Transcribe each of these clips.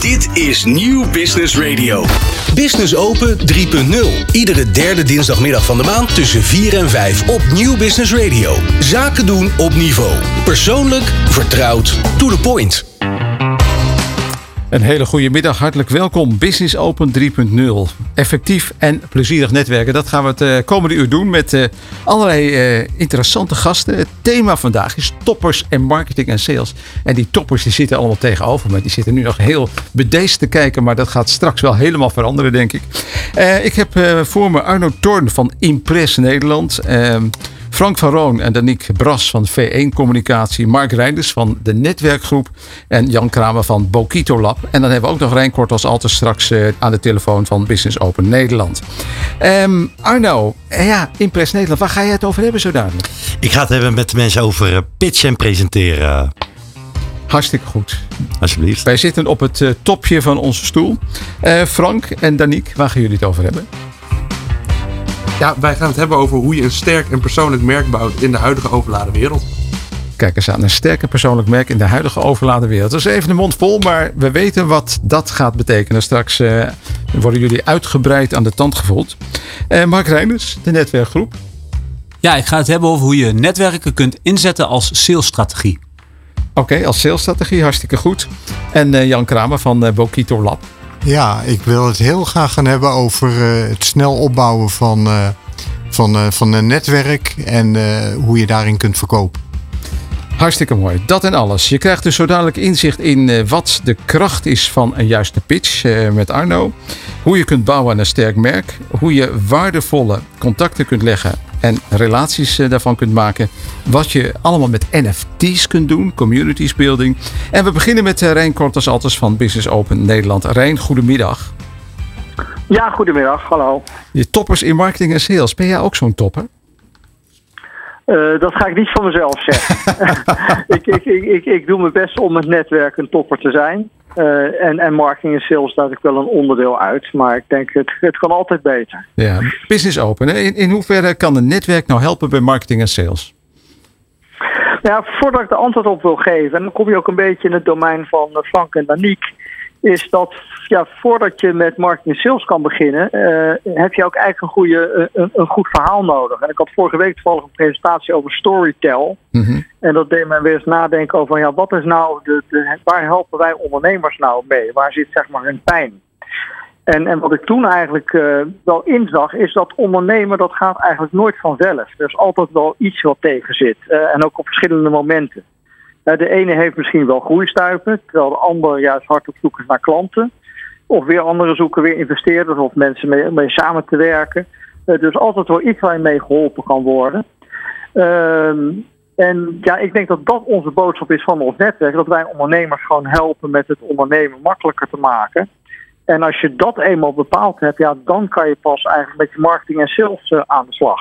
Dit is Nieuw Business Radio. Business Open 3.0. Iedere derde dinsdagmiddag van de maand tussen 4 en 5 op Nieuw Business Radio. Zaken doen op niveau. Persoonlijk, vertrouwd, to the point. Een hele goede middag, hartelijk welkom. Business Open 3.0. Effectief en plezierig netwerken. Dat gaan we het uh, komende uur doen met uh, allerlei uh, interessante gasten. Het thema vandaag is toppers en marketing en sales. En die toppers die zitten allemaal tegenover me. Die zitten nu nog heel bedeesd te kijken, maar dat gaat straks wel helemaal veranderen, denk ik. ik heb voor me Arno Torn van Impress Nederland. Ehm, Frank van Roon en Danique Bras van V1 Communicatie. Mark Reinders van de Netwerkgroep. En Jan Kramer van Bokito Lab. En dan hebben we ook nog Rijn Kort als altijd straks uh, aan de telefoon van Business Open Nederland. Um, Arno, uh, ja, Impress Nederland. Waar ga je het over hebben zo dadelijk? Ik ga het hebben met de mensen over uh, pitchen en presenteren. Hartstikke goed. Alsjeblieft. Wij zitten op het topje van onze stoel. Frank en Danique, waar gaan jullie het over hebben? Ja, wij gaan het hebben over hoe je een sterk en persoonlijk merk bouwt in de huidige overladen wereld. Kijk eens aan, een sterk en persoonlijk merk in de huidige overladen wereld. Dat is even de mond vol, maar we weten wat dat gaat betekenen. Straks uh, worden jullie uitgebreid aan de tand gevoeld. Uh, Mark Reinders, de netwerkgroep. Ja, ik ga het hebben over hoe je netwerken kunt inzetten als salesstrategie. Oké, okay, als salesstrategie, hartstikke goed. En uh, Jan Kramer van Bokito Lab. Ja, ik wil het heel graag gaan hebben over uh, het snel opbouwen van, uh, van, uh, van een netwerk en hoe je daarin kunt verkopen. Hartstikke mooi. Dat en alles. Je krijgt dus zo dadelijk inzicht in wat de kracht is van een juiste pitch met Arno. Hoe je kunt bouwen aan een sterk merk. Hoe je waardevolle contacten kunt leggen en relaties uh, daarvan kunt maken. Wat je allemaal met NFT's kunt doen, communities building. En we beginnen met Rijn Korters Alters van Business Open Nederland. Rijn, goedemiddag. Ja, goedemiddag. Hallo. Je toppers in marketing en sales. Ben jij ook zo'n topper? Uh, dat ga ik niet van mezelf zeggen. ik, ik, ik, ik, doe mijn best om het netwerk een topper te zijn. Uh, en, en marketing en sales laat ik wel een onderdeel uit. Maar ik denk, het, het kan altijd beter. Ja, business open. In, in hoeverre kan een netwerk nou helpen bij marketing en sales? Nou ja, voordat ik de antwoord op wil geven, en dan kom je ook een beetje in het domein van Frank en Danique, is dat ja, voordat je met marketing en sales kan beginnen, uh, heb je ook eigenlijk een, goede, een, een, goed verhaal nodig. En ik had vorige week toevallig een presentatie over Storytel. Mm En dat deed mij weer eens nadenken over, ja, wat is nou de, de, waar helpen wij ondernemers nou mee? Waar zit zeg maar hun pijn? En, en wat ik toen eigenlijk uh, wel inzag, is dat ondernemen, dat gaat eigenlijk nooit vanzelf. Er is altijd wel iets wat tegen zit. En ook op verschillende momenten. De ene heeft misschien wel groeistuipen, terwijl de ander juist hard op zoek is naar klanten. Of weer anderen zoeken weer investeerders of mensen mee, mee samen te werken. Uh, dus altijd wel iets waar je mee geholpen kan worden. Uh, en ja, ik denk dat dat onze boodschap is van ons netwerk. Dat wij ondernemers gewoon helpen met het ondernemen makkelijker te maken. En als je dat eenmaal bepaald hebt, ja, dan kan je pas eigenlijk met je marketing en sales uh, aan de slag.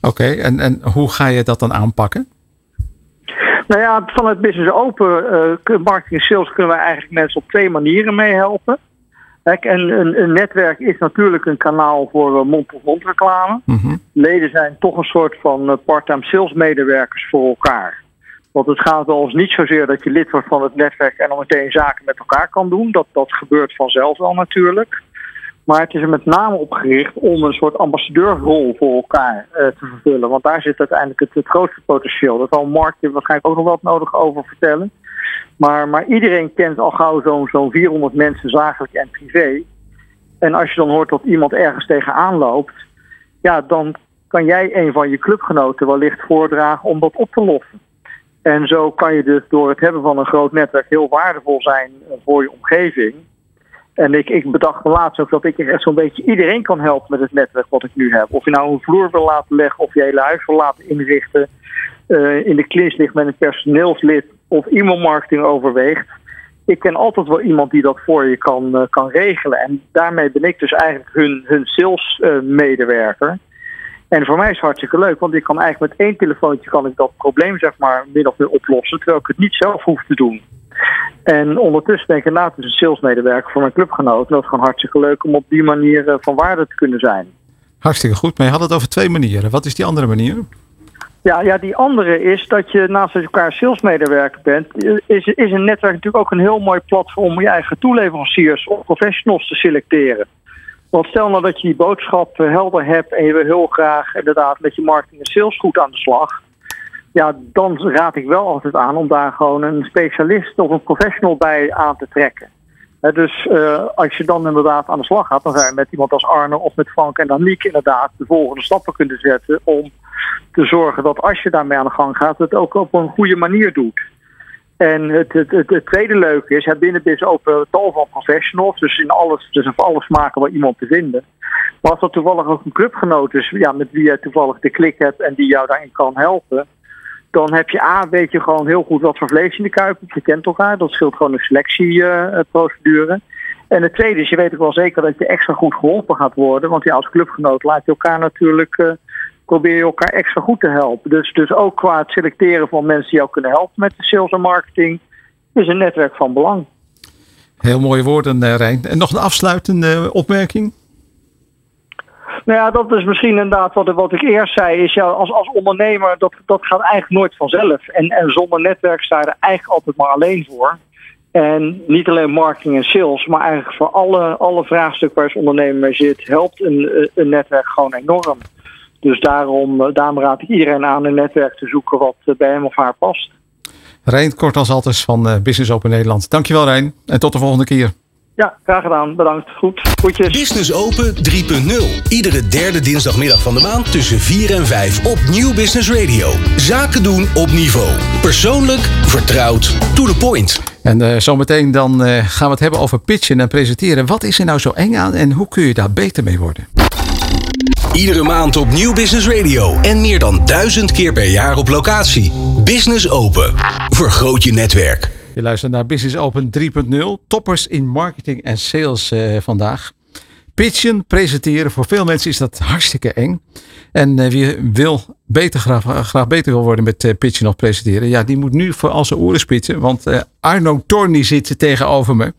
Oké, en, en hoe ga je dat dan aanpakken? Nou ja, vanuit Business Open, uh, marketing en sales, kunnen wij eigenlijk mensen op twee manieren mee helpen. Kijk, en een, een, netwerk is natuurlijk een kanaal voor mond-tot-mond reclame. Mm -hmm. Leden zijn toch een soort van uh, part-time salesmedewerkers voor elkaar. Want het gaat wel eens niet zozeer dat je lid wordt van het netwerk en dan meteen zaken met elkaar kan doen. Dat, dat gebeurt vanzelf wel natuurlijk. Maar het is er met name op gericht om een soort ambassadeurrol voor elkaar uh, te vervullen. Want daar zit uiteindelijk het, grootste potentieel. Dat zal Mark je waarschijnlijk ook nog wat nodig over vertellen. Maar, maar iedereen kent al gauw zo'n zo'n 400 mensen zakelijk en privé. En als je dan hoort dat iemand ergens tegenaan loopt, ja, dan kan jij een van je clubgenoten wellicht voordragen om dat op te lossen. En zo kan je dus door het hebben van een groot netwerk heel waardevol zijn voor je omgeving. En ik, ik bedacht me laatst ook dat ik echt zo'n beetje iedereen kan helpen met het netwerk wat ik nu heb. Of je nou een vloer wil laten leggen of je hele huis wil laten inrichten. Uh, in de klins ligt met een personeelslid of e-mailmarketing overweegt. Ik ken altijd wel iemand die dat voor je kan, uh, kan regelen. En daarmee ben ik dus eigenlijk hun, hun sales uh, medewerker. En voor mij is het hartstikke leuk, want ik kan eigenlijk met één telefoontje kan ik dat probleem zeg maar min of meer oplossen, terwijl ik het niet zelf hoef te doen. En ondertussen denk ik, nou, het is een salesmedewerker voor mijn clubgenoot. Dat is gewoon hartstikke leuk om op die manier van waarde te kunnen zijn. Hartstikke goed, maar je had het over twee manieren. Wat is die andere manier? Ja, ja, die andere is dat je naast dat je elkaar salesmedewerker bent, is, is een netwerk natuurlijk ook een heel mooi platform om je eigen toeleveranciers of professionals te selecteren. Want stel nou dat je die boodschap eh, helder hebt en je wil heel graag inderdaad met je marketing en sales goed aan de slag. Ja, dan raad ik wel altijd aan om daar gewoon een specialist of een professional bij aan te trekken. Dus eh, als je dan inderdaad aan de slag gaat, dan zou je met iemand als Arne of met Frank en Daniek inderdaad de volgende stappen kunnen zetten om te zorgen dat als je daarmee aan de gang gaat, het ook op een goede manier doet. En het, het, het, tweede leuke is, het binnen is eh, tal van professionals, dus in alles, dus alles maken waar iemand te vinden. Maar als dat toevallig ook een clubgenoot is, ja, met wie je toevallig de klik hebt en die jou daarin kan helpen, dan heb je A, weet je gewoon heel goed wat voor vlees in de kuip. Je kent elkaar, dat scheelt gewoon een selectieprocedure. en het tweede is, je weet ook wel zeker dat je extra goed geholpen gaat worden. Want ja, als clubgenoot laat je elkaar natuurlijk, uh, probeer je elkaar extra goed te helpen. Dus, dus ook qua het selecteren van mensen die jou kunnen helpen met de sales en marketing, is een netwerk van belang. Heel mooie woorden, uh, Rijn. En nog een afsluitende opmerking? Nou ja, dat is misschien inderdaad wat, wat ik eerst zei. Is ja, als, als ondernemer, dat, dat gaat eigenlijk nooit vanzelf. En, en zonder netwerk sta je er eigenlijk altijd maar alleen voor. En niet alleen marketing en sales, maar eigenlijk voor alle, alle vraagstukken waar je als ondernemer mee zit, helpt een, een netwerk gewoon enorm. Dus daarom, daarom raad ik iedereen aan een netwerk te zoeken wat bij hem of haar past. Rijn Kort als altijd van Business Open Nederland. Dankjewel Rijn en tot de volgende keer. Ja, graag gedaan. Bedankt. Goed. Goedjes. Business Open 3.0. Iedere derde dinsdagmiddag van de maand tussen 4 en 5 op Nieuw Business Radio. Zaken doen op niveau. Persoonlijk, vertrouwd, to the point. En uh, zometeen dan uh, gaan we het hebben over pitchen en presenteren. Wat is er nou zo eng aan en hoe kun je daar beter mee worden? Iedere maand op Nieuw Business Radio. En meer dan duizend keer per jaar op locatie. Business Open. Vergroot je netwerk. Je luistert naar Business Open 3.0. Toppers in marketing en sales uh, vandaag. Pitchen, presenteren. Voor veel mensen is dat hartstikke eng. En uh, wie wil beter, graag, graag beter wil worden met uh, pitchen of presenteren. Ja, die moet nu voor al zijn oren spitsen. Want Arno Torni zit tegenover me.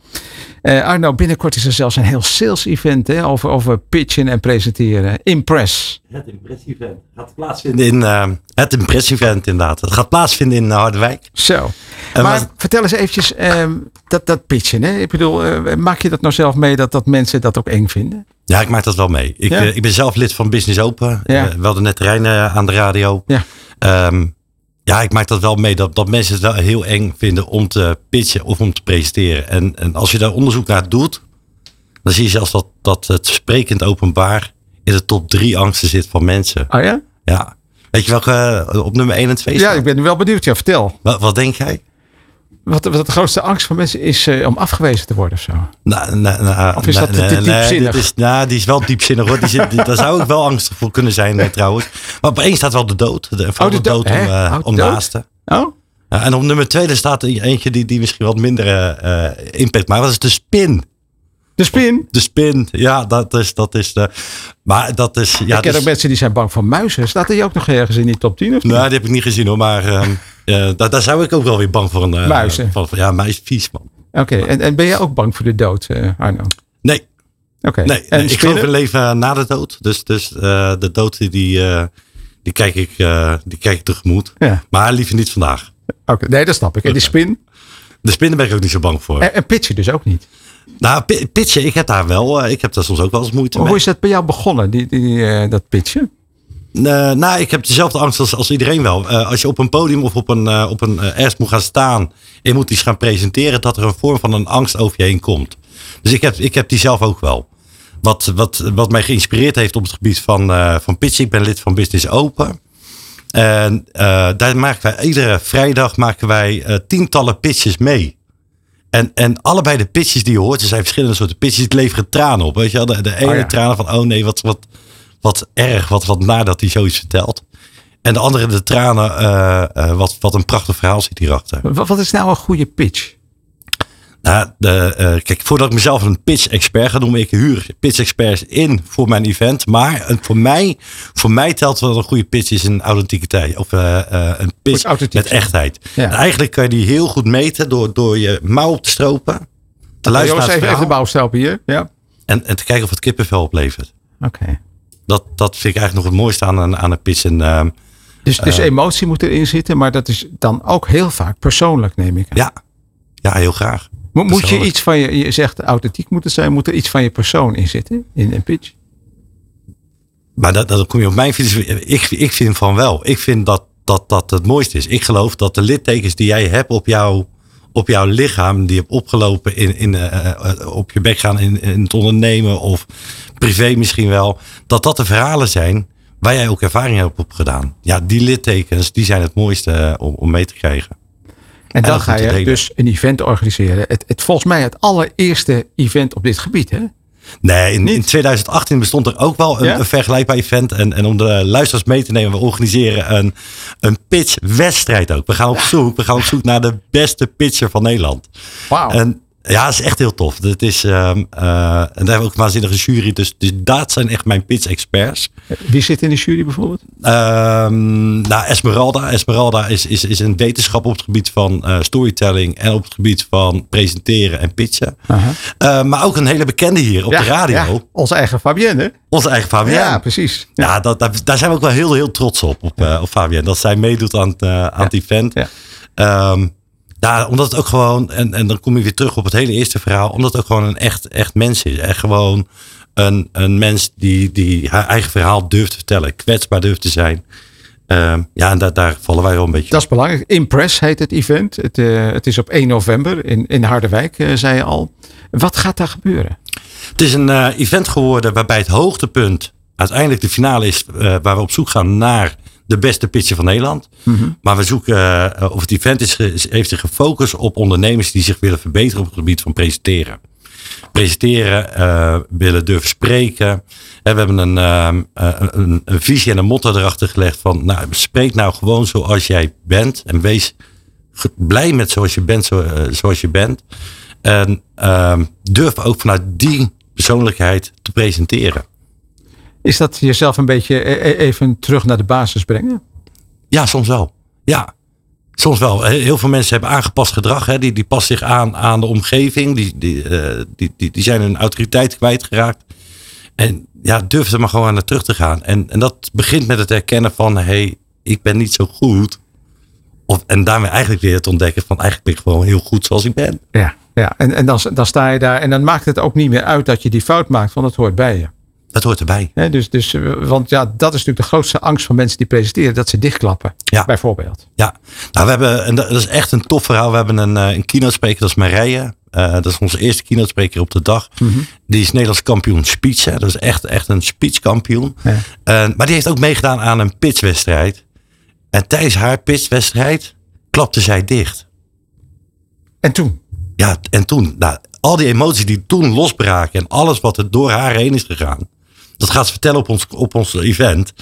Arno, binnenkort is er zelfs een heel sales event hè, over, over pitchen en presenteren. Impress. Het Impress-event gaat plaatsvinden in uh, het Impress-event inderdaad. Het gaat plaatsvinden in Harderwijk. Zo. En maar vertel eens eventjes uh, dat, dat pitchen. Hè? Ik bedoel, uh, maak je dat nou zelf mee dat, dat mensen dat ook eng vinden? Ja, ik maak dat wel mee. Ik, ja? ik ben zelf lid van Business Open. Ja. we hadden net Rijn aan de radio. Ja. Um, ja, ik maak dat wel mee dat, dat mensen het wel heel eng vinden om te pitchen of om te presenteren. En, en als je daar onderzoek naar doet, dan zie je zelfs dat, dat het sprekend openbaar in de top drie angsten zit van mensen. Oh ja? Ja. Weet je welke op nummer 1 en 2 Ja, ik ben wel benieuwd. Ja, vertel. Wat, wat denk jij? Wat, wat de grootste angst van mensen is uh, om afgewezen te worden of zo? Nou, nou, nou, of is dat nee, te diepzinnig? Nee, is, nou, die is wel diepzinnig hoor. Die zit, die, daar zou ik wel angstig voor kunnen zijn nee, trouwens. Maar op één staat wel de dood. De, oh, de, de dood om, uh, oh, om naasten. Oh? Ja, en op nummer 2 daar staat eentje die, die misschien wat minder uh, impact maakt. Dat is de spin. De spin? De spin, ja, dat is, dat is de. Maar dat is. Ja, ik ken dus, ook mensen die zijn bang voor muizen. Staat er ook nog ergens in die top 10? Of? Nou, die heb ik niet gezien hoor. Maar uh, uh, daar, daar, zou ik ook wel weer bang voor. Uh, muizen? Van, ja, muis vies man. Oké, okay. en, en ben jij ook bang voor de dood, Arno? Nee. Oké. Okay. Nee, en ik geloof in leven na de dood. Dus, dus de dood die, die, kijk ik, die kijk ik tegemoet. Ja. Maar liever niet vandaag. Oké, okay. nee, dat snap ik. En die spin? De spinnen ben ik ook niet zo bang voor. En, en pitchen dus ook niet? Nou, pitchen, ik heb daar wel, ik heb daar soms ook wel eens moeite mee. Hoe is dat bij jou begonnen, die, die, uh, dat pitchen? Uh, nou, ik heb dezelfde angst als, als iedereen wel. Uh, als je op een podium of op een, uh, op een ergens moet gaan staan en je moet iets gaan presenteren, dat er een vorm van een angst over je heen komt. Dus ik heb, ik heb die zelf ook wel. Wat, wat, wat mij geïnspireerd heeft op het gebied van, van pitchen, ik ben lid van Business Open. En daar maken wij iedere vrijdag maken wij tientallen pitches mee. En, en allebei de pitches die je hoort, er zijn verschillende soorten pitches, die leveren tranen op. Weet je wel? De, de ene Oh ja. tranen van, oh nee, wat, wat, wat erg, wat, wat naar dat hij zoiets vertelt. En de andere de tranen, uh, uh, wat, wat een prachtig verhaal zit hierachter. Wat, wat is nou een goede pitch? Nou, de, uh, kijk, voordat ik mezelf een pitch-expert ga noemen, ik huur pitch-experts in voor mijn event. Maar voor, mij, voor mij telt wel een goede pitch is een authenticiteit. Of een pitch met echtheid. Ja. Eigenlijk kan je die heel goed meten door, door je mouw op te stropen. Te luisteren naar het even, even de bouwstelpen hier. Ja. en, en te kijken of het kippenvel oplevert. Oké. Dat, dat vind ik eigenlijk nog het mooiste aan een, aan een pitch. En, uh, Dus, dus Eh. emotie moet erin zitten, maar dat is dan ook heel vaak persoonlijk, neem ik aan. Ja, ja heel graag. Mo- Moet je iets van je, je zegt authentiek moet het zijn, moet er iets van je persoon in zitten in een pitch? Maar dat, dat kom je op mijn filosofie. Ik, ik vind van wel. Ik vind dat, dat dat het mooiste is. Ik geloof dat de littekens die jij hebt op jouw, op jouw lichaam, die je hebt opgelopen in, in, eh, eh, op je bek gaan in, in het ondernemen of privé misschien wel, dat dat de verhalen zijn waar jij ook ervaring hebt op gedaan. Ja, die littekens, die zijn het mooiste eh, om, om mee te krijgen. En dan ga je dus een event organiseren. Het, het, volgens mij het allereerste event op dit gebied. Hè? Nee, in, in Niet? 2018 bestond er ook wel een, Ja? een vergelijkbaar event. En, en om de luisteraars mee te nemen, we organiseren een, een pitchwedstrijd ook. We gaan op zoek, we gaan op zoek naar de beste pitcher van Nederland. Wauw. En ja, dat is echt heel tof. Het is, ehm, eh, en daar hebben we ook een waanzinnige jury. Dus, dus dat zijn echt mijn pitch-experts. Wie zit in de jury bijvoorbeeld? Ehm, nou, Esmeralda. Esmeralda is, is, is een wetenschap op het gebied van eh, storytelling en op het gebied van presenteren en pitchen. Eh, maar ook een hele bekende hier op Ja, de radio. ja, onze eigen Fabienne. hè? Onze eigen Fabienne. Ja, precies. Ja, dat, daar, daar zijn we ook wel heel, heel trots op, op, op Fabienne. Dat zij meedoet aan het, aan het event. Ja. Ehm, ja, omdat het ook gewoon, en, en dan kom je weer terug op het hele eerste verhaal, omdat het ook gewoon een echt, echt mens is. Echt gewoon een, een mens die, die haar eigen verhaal durft te vertellen, kwetsbaar durft te zijn. Ehm, ja, en daar, daar vallen wij wel een beetje Dat is belangrijk. Impress heet het event. Het, eh, het is op 1 november in, in Harderwijk, eh, zei je al. Wat gaat daar gebeuren? Het is een eh, event geworden waarbij het hoogtepunt uiteindelijk de finale is waar we op zoek gaan naar de beste pitcher van Nederland. Maar we zoeken, eh, of het event is, heeft zich gefocust op ondernemers die zich willen verbeteren op het gebied van presenteren. Presenteren, eh, willen durven spreken. En we hebben een, ehm, eh, een, een visie en een motto erachter gelegd van, nou, spreek nou gewoon zoals jij bent en wees blij met zoals je bent, zo, zoals je bent. En ehm, durf ook vanuit die persoonlijkheid te presenteren. Is dat jezelf een beetje eh, eh, even terug naar de basis brengen? Ja, soms wel. Ja, soms wel. He- Heel veel mensen hebben aangepast gedrag. Hè. Die, die passen zich aan aan de omgeving. Die, die, eh, die, die, die zijn hun autoriteit kwijtgeraakt. En ja, durf er maar gewoon naar terug te gaan. En, en dat begint met het erkennen van... hé, hey, ik ben niet zo goed. Of, en daarmee eigenlijk weer het ontdekken van... eigenlijk ben ik gewoon heel goed zoals ik ben. Ja. ja. En, en dan, dan sta je daar en dan maakt het ook niet meer uit dat je die fout maakt, want het hoort bij je. Dat hoort erbij. Dus, dus, eh, want ja, dat is natuurlijk de grootste angst van mensen die presenteren, dat ze dichtklappen. Ja. Bijvoorbeeld. Ja, nou, we hebben, en dat is echt een tof verhaal. We hebben een, eh, een keynote spreker, dat is Marije. Eh, dat is onze eerste keynote spreker op de dag. Die is Nederlands kampioen speech. Hè. Dat is echt, echt een speechkampioen. Ja. Maar die heeft ook meegedaan aan een pitchwedstrijd. En tijdens haar pitchwedstrijd klapte zij dicht. En toen? Ja, en toen, nou, al die emoties die toen losbraken en alles wat er door haar heen is gegaan. Dat gaat ze vertellen op ons, op ons event.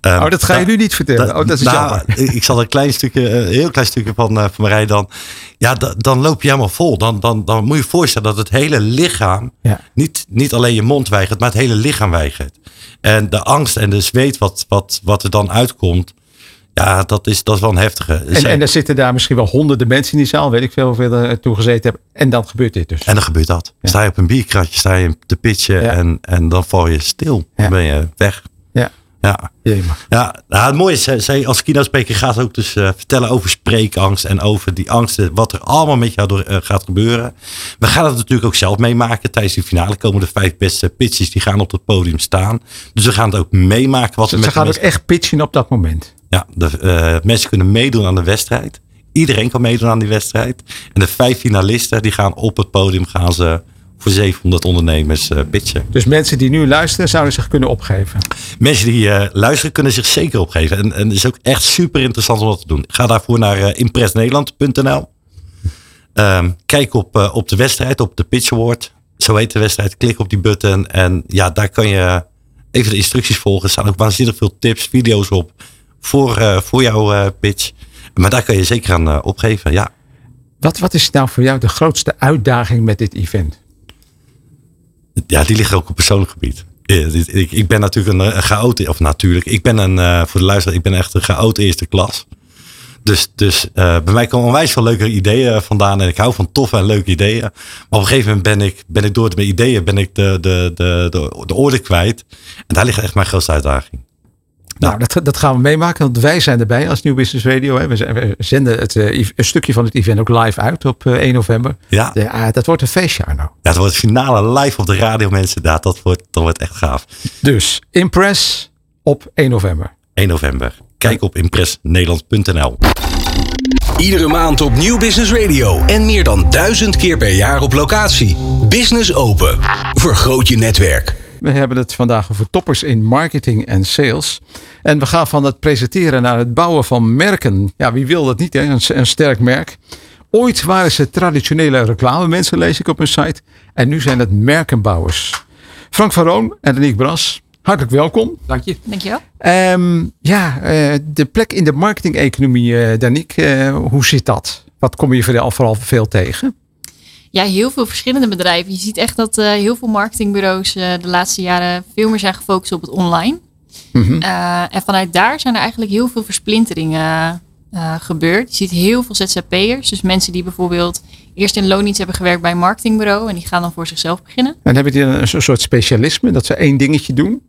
Ehm, Oh, dat ga je nou, nu niet vertellen. Oh, dat is nou, jammer. Ik zal een klein stukje, een heel klein stukje van, eh, van Marij dan. Ja, da- dan loop je helemaal vol. Dan, dan, dan moet je je voorstellen dat het hele lichaam, Ja. niet, niet alleen je mond weigert, maar het hele lichaam weigert. En de angst en de zweet wat, wat, wat er dan uitkomt, ja, dat is, dat is wel een heftige. En, er zitten daar misschien wel honderden mensen in die zaal, weet ik veel hoeveel er toe gezeten hebben. En dan gebeurt dit dus. En dan gebeurt dat. Sta je op een bierkratje, sta je te pitchen Ja. en, en dan val je stil. Ja. Dan ben je weg. Ja, Ja. Ja, nou, het mooie is, zij- zij als keynote-spreker gaat ook dus eh, vertellen over spreekangst en over die angsten, wat er allemaal met jou door, eh, gaat gebeuren. We gaan het natuurlijk ook zelf meemaken. Tijdens die finale komen de vijf beste pitches, die gaan op het podium staan. Dus we gaan het ook meemaken. Wat Ze, ze met de gaan ook echt pitchen op dat moment. Ja, de, eh, mensen kunnen meedoen aan de wedstrijd. Iedereen kan meedoen aan die wedstrijd. En de vijf finalisten, die gaan op het podium gaan ze voor 700 ondernemers eh, pitchen. Dus mensen die nu luisteren, zouden zich kunnen opgeven. Mensen die eh, luisteren kunnen zich zeker opgeven. En, en het is ook echt super interessant om dat te doen. Ga daarvoor naar eh, impressnederland.nl. Ehm, kijk op, op de wedstrijd, op de Pitch Award. Zo heet de wedstrijd. Klik op die button. En ja, daar kan je even de instructies volgen. Er staan ook waanzinnig veel tips, video's op voor, eh, voor jouw eh, pitch. Maar daar kan je zeker aan eh, opgeven. Ja. Wat, wat is nou voor jou de grootste uitdaging met dit event? Ja, die liggen ook op persoonlijk gebied. Ik, ik ben natuurlijk een, een chaot, of natuurlijk, ik ben een, voor de luisteraar, ik ben echt een chaot eerste klas. Dus, dus bij mij komen onwijs veel leuke ideeën vandaan en ik hou van toffe en leuke ideeën. Maar op een gegeven moment ben ik, ben ik door mijn ideeën ben ik de, de, de, de, de orde kwijt. En daar ligt echt mijn grootste uitdaging. Nou, dat, dat gaan we meemaken, want wij zijn erbij als Nieuw Business Radio. Hè. We, zijn- we zenden het, eh, een stukje van het event ook live uit op eh, 1 november. Ja. Ja, dat wordt een feestje, Arno. Ja, het wordt het finale live op de radio, mensen. Dat, dat, wordt, dat wordt echt gaaf. Dus Impress op 1 november. 1 november. Kijk op impressnederland.nl. Iedere maand op Nieuw Business Radio. En meer dan duizend keer per jaar op locatie. Business Open. Vergroot je netwerk. We hebben het vandaag over toppers in marketing en sales. En we gaan van het presenteren naar het bouwen van merken. Ja, wie wil dat niet, hè? Een, een sterk merk. Ooit waren ze traditionele reclamemensen, lees ik op hun site. En nu zijn het merkenbouwers. Frank van Roon en Danique Bras, hartelijk welkom. Dank je. Dankjewel. Ehm, ja, eh, de plek in de marketing-economie, Danique, eh, hoe zit dat? Wat kom je vooral, vooral veel tegen? Ja, heel veel verschillende bedrijven. Je ziet echt dat eh, heel veel marketingbureaus eh, de laatste jaren veel meer zijn gefocust op het online. Mhm. Eh, en vanuit daar zijn er eigenlijk heel veel versplinteringen gebeurd. Je ziet heel veel ZZP'ers. Dus mensen die bijvoorbeeld eerst in loondienst hebben gewerkt bij een marketingbureau. En die gaan dan voor zichzelf beginnen. En hebben die een, een soort specialisme, dat ze één dingetje doen?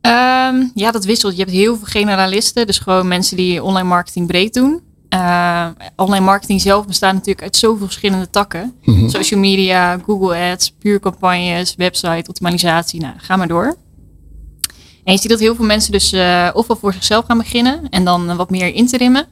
Ehm, ja, dat wisselt. Je hebt heel veel generalisten. Dus gewoon mensen die online marketing breed doen. Eh, online marketing zelf bestaat natuurlijk uit zoveel verschillende takken. Mhm. Social media, Google Ads, puurcampagnes, website, optimalisatie. Nou, ga maar door. En je ziet dat heel veel mensen dus eh, ofwel voor zichzelf gaan beginnen en dan eh, wat meer interimmen.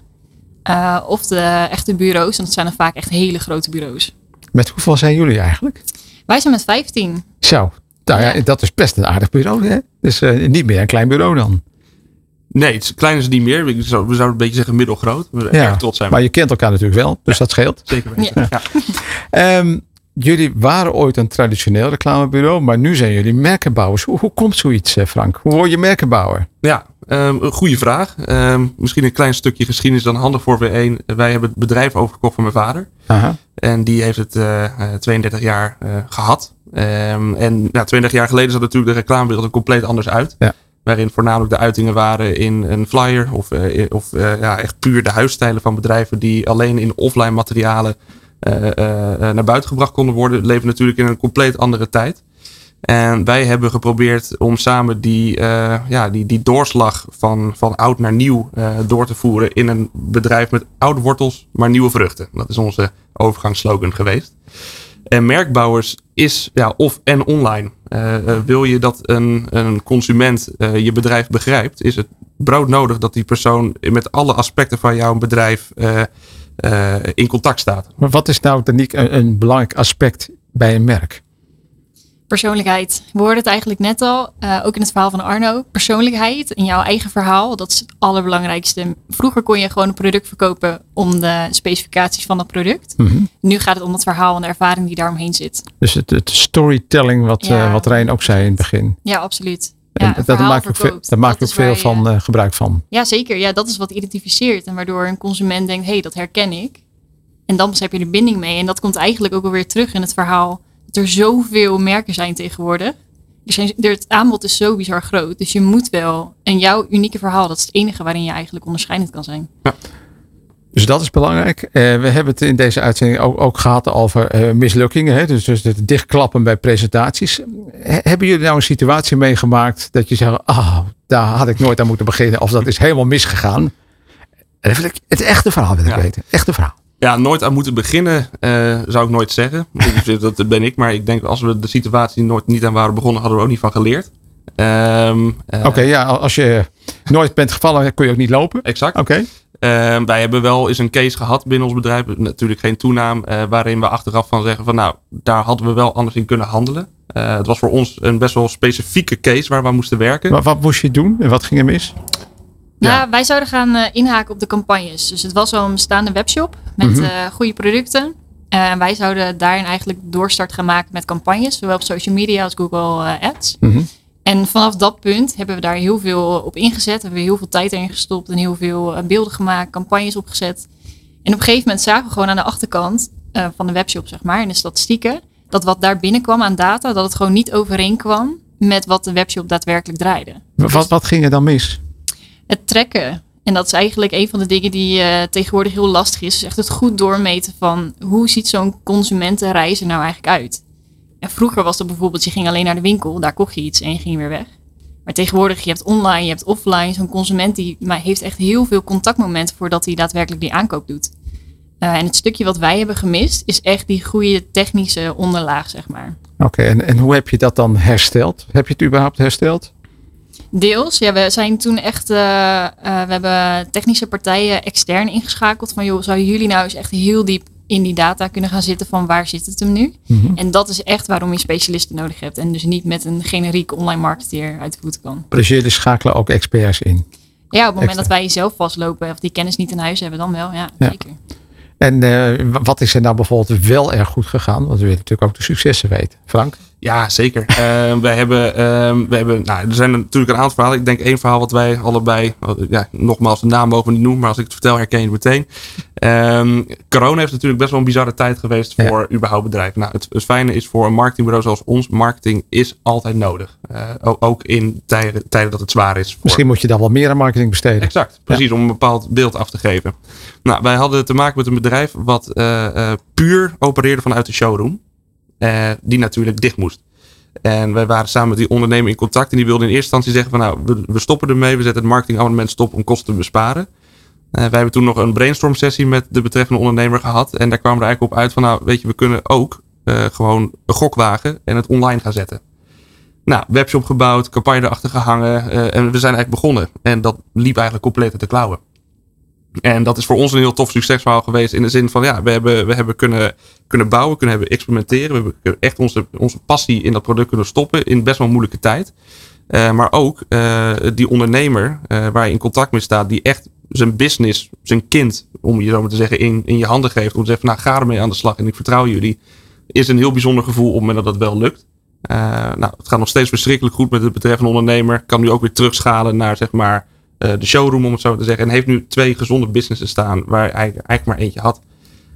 Eh, of de echte bureaus, en dat zijn dan vaak echt hele grote bureaus. Met hoeveel zijn jullie eigenlijk? Wij zijn met 15. Zo, nou ja, Ja. dat is best een aardig bureau, hè? Dus niet meer een klein bureau dan. Nee, het is, klein is het niet meer. We zouden een beetje zeggen middelgroot. We Ja, erg trots zijn. Maar je kent elkaar natuurlijk wel, dus dat scheelt. Zeker weten. Ja. Ehm, jullie waren ooit een traditioneel reclamebureau, maar nu zijn jullie merkenbouwers. Hoe, hoe komt zoiets, eh, Frank? Hoe word je merkenbouwer? Ja, ehm, een goede vraag. Ehm, misschien een klein stukje geschiedenis dan handig voor W1. Wij hebben het bedrijf overgekocht van mijn vader. Aha. En die heeft het eh, eh, 32 jaar eh, gehad. Ehm, en ja, 32 jaar geleden zat natuurlijk de reclamewereld er compleet anders uit. Ja. Waarin voornamelijk de uitingen waren in een flyer. Of, eh, of eh, ja, echt puur de huisstijlen van bedrijven die alleen in offline materialen eh, naar buiten gebracht konden worden. Leven natuurlijk in een compleet andere tijd. En wij hebben geprobeerd om samen die, ja, die, die doorslag van, van oud naar nieuw door te voeren in een bedrijf met oude wortels, maar nieuwe vruchten. Dat is onze overgangsslogan geweest. En merkbouwers is ja, of en online. Eh, eh, wil je dat een, een consument eh, je bedrijf begrijpt, is het broodnodig dat die persoon met alle aspecten van jouw bedrijf in contact staat. Maar wat is nou, Danique, een, een belangrijk aspect bij een merk? Persoonlijkheid. We hoorden het eigenlijk net al, eh, ook in het verhaal van Arno. Persoonlijkheid in jouw eigen verhaal, dat is het allerbelangrijkste. Vroeger kon je gewoon een product verkopen om de specificaties van dat product. Mhm. Nu gaat het om het verhaal en de ervaring die daaromheen zit. Dus het, het storytelling, wat, Ja. eh, wat Rijn ook zei in het begin. Ja, absoluut. En Ja, daar maak ik ook veel, daar maak ik veel je- van, eh, gebruik van. Ja, zeker. Ja, dat is wat identificeert. En waardoor een consument denkt, hé, hey, dat herken ik. En dan heb je de binding mee. En dat komt eigenlijk ook alweer terug in het verhaal. Er zoveel merken zijn tegenwoordig. Er zijn, er, het aanbod is zo bizar groot. Dus je moet wel. En jouw unieke verhaal, dat is het enige waarin je eigenlijk onderscheidend kan zijn. Dus dat is belangrijk. Eh, we hebben het in deze uitzending ook, ook gehad over eh, mislukkingen. Hè? Dus, dus het dichtklappen bij presentaties. He- hebben jullie nou een situatie meegemaakt dat je zegt, ah, daar had ik nooit aan moeten beginnen. Of dat is helemaal misgegaan. En het echte verhaal wil ik Ja. weten. Echte verhaal. Ja, nooit aan moeten beginnen, eh, zou ik nooit zeggen. dat ben ik, maar ik denk als we de situatie nooit niet aan waren begonnen, hadden we ook niet van geleerd. Ehm, eh, Oké, ja, als je nooit bent gevallen, kun je ook niet lopen. Exact. Oké. Ehm, wij hebben wel eens een case gehad binnen ons bedrijf, natuurlijk geen toenaam, eh, waarin we achteraf van zeggen van nou, daar hadden we wel anders in kunnen handelen. Eh, het was voor ons een best wel specifieke case waar we aan moesten werken. Maar wat moest je doen en wat ging er mis? Nou, wij zouden gaan eh, inhaken op de campagnes. Dus het was al een bestaande webshop met eh, goede producten. Eh, En wij zouden daarin eigenlijk doorstart gaan maken met campagnes. Zowel op social media als Google eh, Ads. Mhm. En vanaf dat punt hebben we daar heel veel op ingezet. Hebben we heel veel tijd erin gestopt en heel veel beelden gemaakt, campagnes opgezet. En op een gegeven moment zagen we gewoon aan de achterkant van de webshop, zeg maar, in de statistieken, dat wat daar binnenkwam aan data, dat het gewoon niet overeenkwam met wat de webshop daadwerkelijk draaide. Wat, wat ging er dan mis? Het trekken. En dat is eigenlijk een van de dingen die eh, tegenwoordig heel lastig is. Dus echt het goed doormeten van hoe ziet zo'n consumentenreis er nou eigenlijk uit. En vroeger was dat bijvoorbeeld, je ging alleen naar de winkel, daar kocht je iets en je ging weer weg. Maar tegenwoordig, je hebt online, je hebt offline. Zo'n consument die maar heeft echt heel veel contactmomenten voordat hij daadwerkelijk die aankoop doet. Uh, en het stukje wat wij hebben gemist, is echt die goede technische onderlaag, zeg maar. Oké, en, en hoe heb je dat dan hersteld? Heb je het überhaupt hersteld? Deels. Ja, we zijn toen echt. Uh, uh, we hebben technische partijen extern ingeschakeld. Van joh, zouden jullie nou eens echt heel diep in die data kunnen gaan zitten van waar zit het hem nu? Mm -hmm. En dat is echt waarom je specialisten nodig hebt. En dus niet met een generieke online marketeer uit de voeten kan. Dus jullie schakelen ook experts in? Ja, op het moment dat wij jezelf vastlopen of die kennis niet in huis hebben, dan wel. Ja, ja. zeker. En uh, wat is er nou bijvoorbeeld wel erg goed gegaan? Want we willen natuurlijk ook de successen weten. Frank? Ja, zeker. uh, wij hebben, uh, we hebben nou, er zijn natuurlijk een aantal verhalen. Ik denk één verhaal wat wij allebei, ja, nogmaals de naam mogen we niet noemen, maar als ik het vertel herken je het meteen. Um, corona heeft natuurlijk best wel een bizarre tijd geweest voor ja. überhaupt bedrijven. Nou, het, het, fijne is voor een marketingbureau zoals ons, marketing is altijd nodig. Uh, ook in tijden, tijden dat het zwaar is. Voor... Misschien moet je dan wel meer aan marketing besteden. Exact, precies, ja. om een bepaald beeld af te geven. Nou, wij hadden te maken met een bedrijf wat uh, puur opereerde vanuit de showroom. Uh, die natuurlijk dicht moest. En wij waren samen met die ondernemer in contact. En die wilde in eerste instantie zeggen van nou, we, stoppen ermee. We zetten het marketingabonnement stop om kosten te besparen. Uh, wij hebben toen nog een brainstorm sessie met de betreffende ondernemer gehad. En daar kwamen we eigenlijk op uit van nou, weet je, we kunnen ook uh, gewoon een gok wagen en het online gaan zetten. Nou, webshop gebouwd, campagne erachter gehangen. en we zijn eigenlijk begonnen. En dat liep eigenlijk compleet uit de klauwen. En dat is voor ons een heel tof succesverhaal geweest. In de zin van, ja, we hebben, we hebben kunnen, kunnen bouwen, kunnen hebben experimenteren. We hebben echt onze, onze passie in dat product kunnen stoppen in best wel moeilijke tijd. Uh, maar ook uh, die ondernemer uh, waar je in contact mee staat, die echt zijn business, zijn kind, om je zo maar te zeggen, in, in je handen geeft. Om te zeggen, nou ga ermee aan de slag en ik vertrouw jullie. Is een heel bijzonder gevoel op het moment dat dat wel lukt. nou, het gaat nog steeds verschrikkelijk goed met het betreffende ondernemer. Kan nu ook weer terugschalen naar, zeg maar, de showroom, om het zo te zeggen. En heeft nu twee gezonde businesses staan waar hij eigenlijk maar eentje had.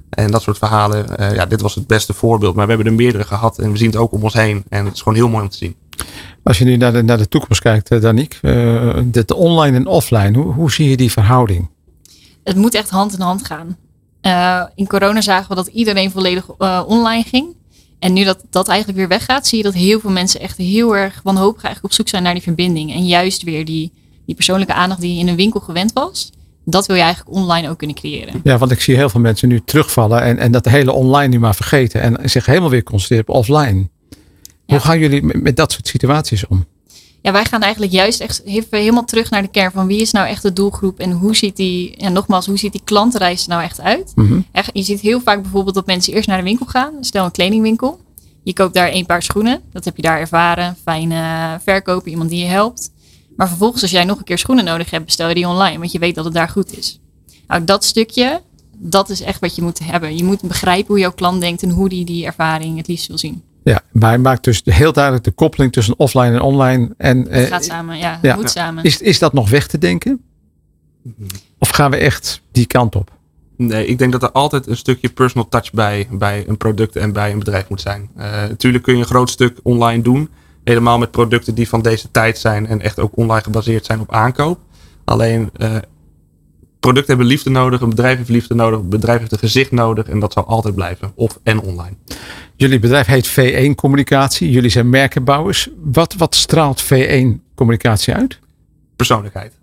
En dat soort verhalen. Uh, ja, dit was het beste voorbeeld. Maar we hebben er meerdere gehad. En we zien het ook om ons heen. En het is gewoon heel mooi om te zien. Als je nu naar de, naar de toekomst kijkt, uh, Daniek. Uh, de, de, online en offline. Hoe, hoe zie je die verhouding? Het moet echt hand in hand gaan. in corona zagen we dat iedereen volledig online ging. En nu dat dat eigenlijk weer weggaat, zie je dat heel veel mensen echt heel erg wanhopig eigenlijk op zoek zijn naar die verbinding. En juist weer die die persoonlijke aandacht die je in een winkel gewend was, dat wil je eigenlijk online ook kunnen creëren. Ja, want ik zie heel veel mensen nu terugvallen en, en dat hele online nu maar vergeten en zich helemaal weer concentreren op offline. Ja. Hoe gaan jullie met, met dat soort situaties om? Ja, wij gaan eigenlijk juist echt helemaal terug naar de kern van wie is nou echt de doelgroep en hoe ziet die, en nogmaals, hoe ziet die klantenreis er nou echt uit? Mm -hmm. Je ziet heel vaak bijvoorbeeld dat mensen eerst naar de winkel gaan, stel een kledingwinkel. Je koopt daar een paar schoenen, dat heb je daar ervaren, fijne verkoper, iemand die je helpt. Maar vervolgens, als jij nog een keer schoenen nodig hebt, bestel je die online, want je weet dat het daar goed is. Nou, dat stukje, dat is echt wat je moet hebben. Je moet begrijpen hoe jouw klant denkt en hoe die die ervaring het liefst wil zien. Ja, maar hij maakt dus heel duidelijk de koppeling tussen offline en online. En, het eh, gaat samen, ja, ja. moet samen. Is, is dat nog weg te denken? Of gaan we echt die kant op? Nee, ik denk dat er altijd een stukje personal touch bij, bij een product en bij een bedrijf moet zijn. Uh, natuurlijk kun je een groot stuk online doen. Helemaal met producten die van deze tijd zijn en echt ook online gebaseerd zijn op aankoop. Alleen uh, producten hebben liefde nodig, een bedrijf heeft liefde nodig, een bedrijf heeft een gezicht nodig en dat zal altijd blijven. Of en online. Jullie bedrijf heet V1 Communicatie. Jullie zijn merkenbouwers. Wat, wat straalt V1 Communicatie uit? Persoonlijkheid.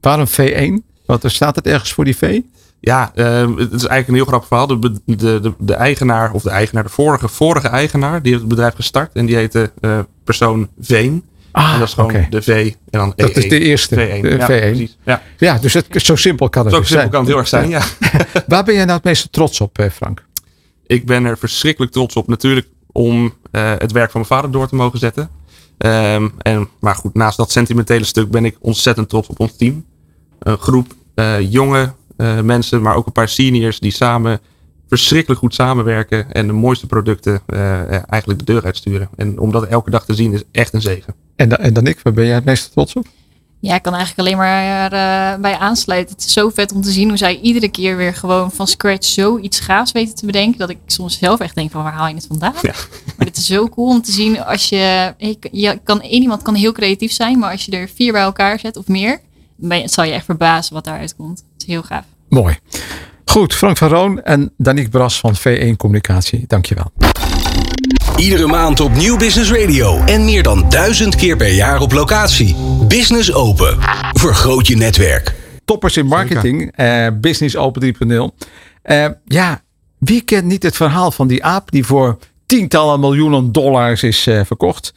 Waarom V1? Want er staat het ergens voor die V? Ja, uh, het is eigenlijk een heel grappig verhaal. De, de, de, de, eigenaar, of de eigenaar, de vorige, vorige eigenaar, die heeft het bedrijf gestart. En die heette uh, persoon Veen. Ah, en dat is gewoon okay. de V en dan Dat E1. is de eerste. V1. De ja, V1. precies. Ja. Ja, dus het, zo simpel kan het Zo dus simpel zijn. kan het heel erg zijn, ja. Waar ben jij nou het meeste trots op, eh, Frank? Ik ben er verschrikkelijk trots op. Natuurlijk om uh, het werk van mijn vader door te mogen zetten. Um, en, maar goed, naast dat sentimentele stuk ben ik ontzettend trots op ons team. Een groep uh, jonge mensen, maar ook een paar seniors die samen verschrikkelijk goed samenwerken en de mooiste producten uh, eigenlijk de deur uitsturen. En om dat elke dag te zien is echt een zegen. En, da en dan ik, waar ben jij het meeste trots op? Ja, ik kan eigenlijk alleen maar uh, bij aansluiten. Het is zo vet om te zien hoe zij iedere keer weer gewoon van scratch zoiets gaafs weten te bedenken. Dat ik soms zelf echt denk van waar haal je het vandaan? Ja. Maar het is zo cool om te zien als je, je kan, één iemand kan heel creatief zijn, maar als je er vier bij elkaar zet of meer, ben, zal je echt verbazen wat daaruit komt. Het is heel gaaf. Mooi. Goed, Frank van Roon en Danique Bras van V1 Communicatie. Dankjewel. Iedere maand op Nieuw Business Radio. En meer dan duizend keer per jaar op locatie. Business Open. Vergroot je netwerk. Toppers in marketing, eh, Business Open 3.0. Eh, ja, wie kent niet het verhaal van die aap die voor tientallen miljoenen dollars is eh, verkocht.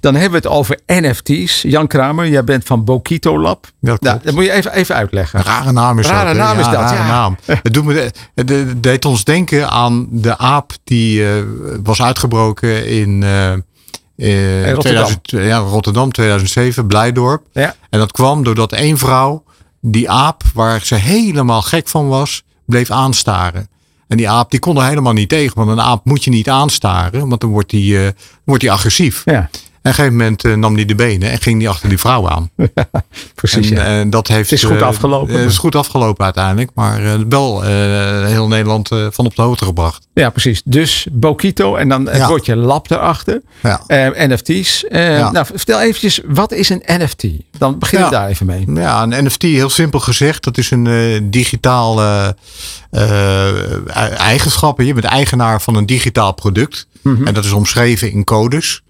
Dan hebben we het over NFT's. Jan Kramer, jij bent van Bokito Lab. Ja, nou, dat moet je even, even uitleggen. Een rare naam is Rare dat. naam is dat, rare ja. naam. Het, doet me, het, het deed ons denken aan de aap die eh, was uitgebroken in, eh, Rotterdam. 2000 ja, Rotterdam 2007, Blijdorp. Ja. En dat kwam doordat één vrouw die aap, waar ze helemaal gek van was, bleef aanstaren. En die aap die kon er helemaal niet tegen. Want een aap moet je niet aanstaren, want dan wordt die, eh, wordt die agressief. Ja, een gegeven moment eh, nam hij de benen en ging die achter die vrouw aan. precies. En, ja. eh, dat heeft, Het is goed eh, afgelopen. Het is goed afgelopen uiteindelijk. Maar wel heel Nederland van op de hoogte gebracht. ja, precies. Dus Bokito en dan het Ja. woordje lab erachter. Ja. NFT's. Nou, vertel eventjes, wat is een NFT? Dan we Ja. daar even mee. Ja, een NFT, heel simpel gezegd, dat is een digitaal eh, eigenschappen. Je bent eigenaar van een digitaal product. En dat is omschreven in codes.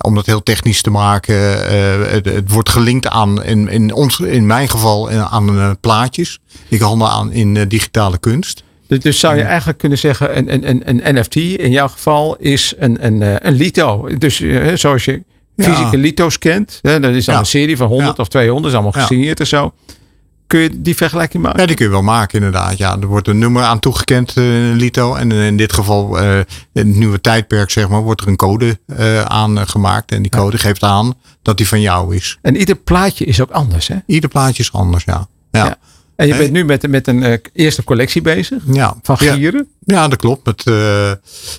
Om dat heel technisch te maken. eh, het, het wordt gelinkt aan, in, in, ons, in mijn geval, eh, aan eh, plaatjes. Ik handel aan in digitale kunst. Dus, dus zou je eigenlijk kunnen zeggen, een, een, een, een NFT in jouw geval is een, een, een lito. Dus zoals je Ja. fysieke lito's kent, hè, dat is dan Ja. een serie van 100 Ja. of 200, is allemaal Ja. gesigneerd en zo. Kun je die vergelijking maken? Ja, die kun je wel maken inderdaad. Ja, er wordt een nummer aan toegekend, eh, Lito. En in dit geval, in het nieuwe tijdperk zeg maar, wordt er een code eh, aan gemaakt. En die code geeft aan dat die van jou is. En ieder plaatje is ook anders, hè? Ieder plaatje is anders, ja. Ja, Ja. Ja. En je bent nu met, met een eh, eerste collectie bezig van Ja. gieren. Ja, dat klopt. Met eh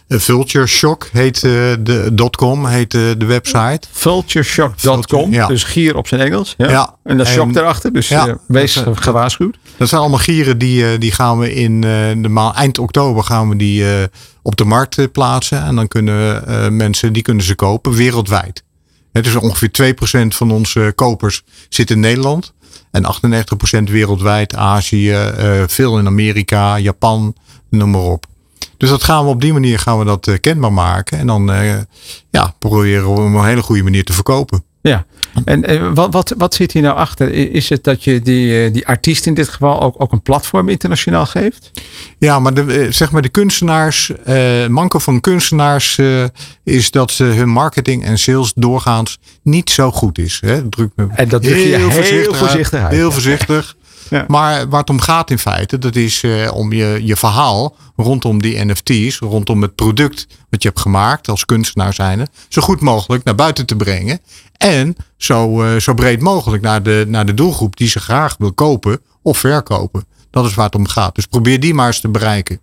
Vulture Shock heet de .com heet de website. Vultureshock.com, Vulture, ja. dus gier op zijn Engels. Ja. Ja. En dat shock erachter, dus Ja. wees Dat, gewaarschuwd. Dat zijn allemaal gieren die, die gaan we in de maand eind oktober gaan we die op de markt plaatsen. En dan kunnen mensen die kunnen ze kopen wereldwijd. Het is ongeveer 2% van onze kopers zit in Nederland. En 98% wereldwijd, Azië, eh, veel in Amerika, Japan, noem maar op. Dus dat gaan we op die manier gaan we dat eh, kenbaar maken. En dan eh, ja, proberen we op een hele goede manier te verkopen. Ja, en eh, wat, wat, wat zit hier nou achter? Is het dat je die, eh, die artiest in dit geval ook, ook een platform internationaal geeft? Ja, maar de, eh, zeg maar de kunstenaars, eh manko van kunstenaars is dat ze hun marketing en sales doorgaans niet zo goed is. Hè? Druk me En dat druk je heel voorzichtig uit, Heel ja. voorzichtig. Ja. Maar waar het om gaat in feite, dat is om je, je verhaal rondom die NFT's, rondom het product wat je hebt gemaakt als kunstenaar zijnde, zo goed mogelijk naar buiten te brengen. En zo, eh, zo breed mogelijk naar de, naar de doelgroep die ze graag wil kopen of verkopen. Dat is waar het om gaat. Dus probeer die maar eens te bereiken.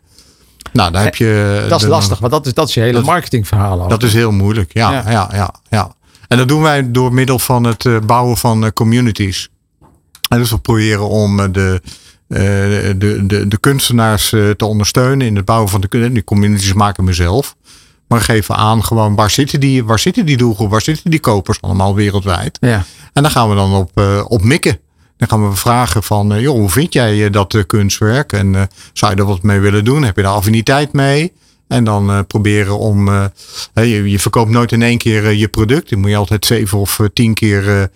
Nou, daar heb je. Dat is de- lastig, want dat is, dat is je hele dat- marketingverhaal ook. Dat is heel moeilijk. Ja, Ja. ja. Ja, ja, En dat doen wij door middel van het eh, bouwen van eh, communities. En dus we proberen om eh, de, eh, de, de, de kunstenaars eh, te ondersteunen in het bouwen van de Die communities maken we zelf. Maar geven aan gewoon waar zitten die, waar zitten die doelgroep, waar zitten die kopers allemaal wereldwijd. Ja. En dan gaan we dan op, eh, op mikken. Dan gaan we vragen van, eh, joh, hoe vind jij eh, dat kunstwerk? En zou je er wat mee willen doen? Heb je daar affiniteit mee? En dan proberen om, je, je verkoopt nooit in één keer je product. Dan moet je altijd zeven of tien keer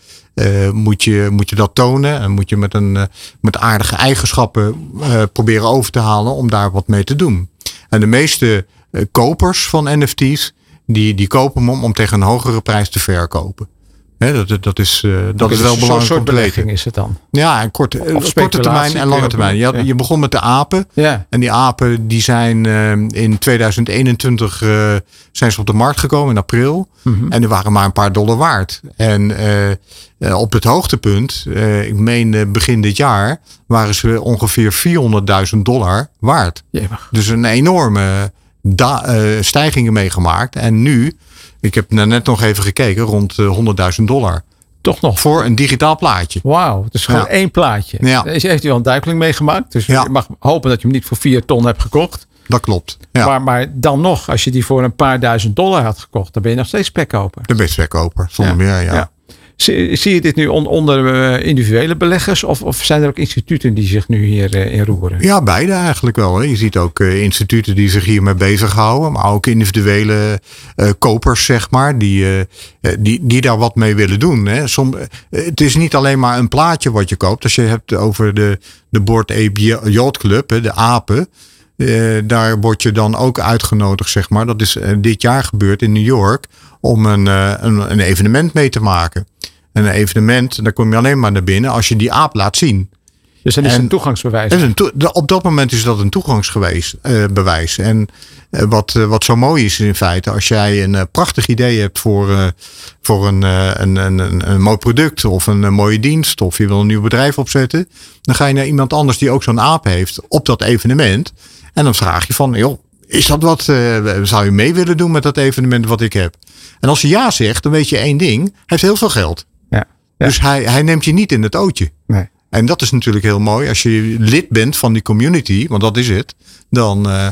moet, je, moet je dat tonen. En moet je met, een, met aardige eigenschappen proberen over te halen om daar wat mee te doen. En de meeste kopers van NFT's, die, die kopen hem om, om tegen een hogere prijs te verkopen. Dat, dat, is, eh, dat is dus wel een belangrijk soort om te weten. belegging is het dan. Ja, en korte, eh, korte termijn en lange termijn. Je, had- ja. je begon met de apen. Ja. En die apen die zijn eh, in 2021 eh, zijn ze op de markt gekomen in april. Mhm. En die waren maar een paar dollar waard. En eh, eh, op het hoogtepunt, eh, ik meen eh, begin dit jaar, waren ze ongeveer 400.000 dollar waard. Jemig. Dus een enorme da- eh, stijgingen meegemaakt. En nu, ik heb net nog even gekeken, rond eh, 100.000 dollar. Toch nog. Voor een digitaal plaatje. Wauw, het is gewoon Ja. één plaatje. Ja. Is- Heeft u al een duikeling meegemaakt? Dus Ja. je mag hopen dat je hem niet voor vier ton hebt gekocht. Dat klopt. Ja. Maar, maar dan nog, als je die voor een paar duizend dollar had gekocht, dan ben je nog steeds spekkoper. De best verkoper, zonder Ja. meer. Ja. Zie, je dit nu on- onder eh, individuele beleggers of, of zijn er ook instituten die zich nu hier eh, in roeren? Ja, beide eigenlijk wel. Hè. Je ziet ook eh, instituten die zich hiermee bezighouden, maar ook individuele kopers, zeg maar, die, die, die daar wat mee willen doen. Hè. Het is niet alleen maar een plaatje wat je koopt. Als je hebt over de, de Board Yacht Club, de apen. daar word je dan ook uitgenodigd, zeg maar. Dat is dit jaar gebeurd in New York om een, een, een evenement mee te maken. En een evenement, daar kom je alleen maar naar binnen als je die aap laat zien. Dus dan is En- een toegangsbewijs. Dat is een op dat moment is dat een toegangsbewijs. bewijs. En eh, wat, eh, wat zo mooi is in feite, als jij een eh, prachtig idee hebt voor, eh, voor een, eh, een, een, een, mooi product of een, eh, mooie dienst, of je wil een nieuw bedrijf opzetten, dan ga je naar iemand anders die ook zo'n aap heeft op dat evenement. En dan vraag je van, joh, is dat wat, eh, zou je mee willen doen met dat evenement wat ik heb? En als hij ja zegt, dan weet je één ding, hij heeft heel veel geld. Ja. Dus hij, hij neemt je niet in het ootje. Nee. En dat is natuurlijk heel mooi. Als je lid bent van die community, want dat is het. Dan uh,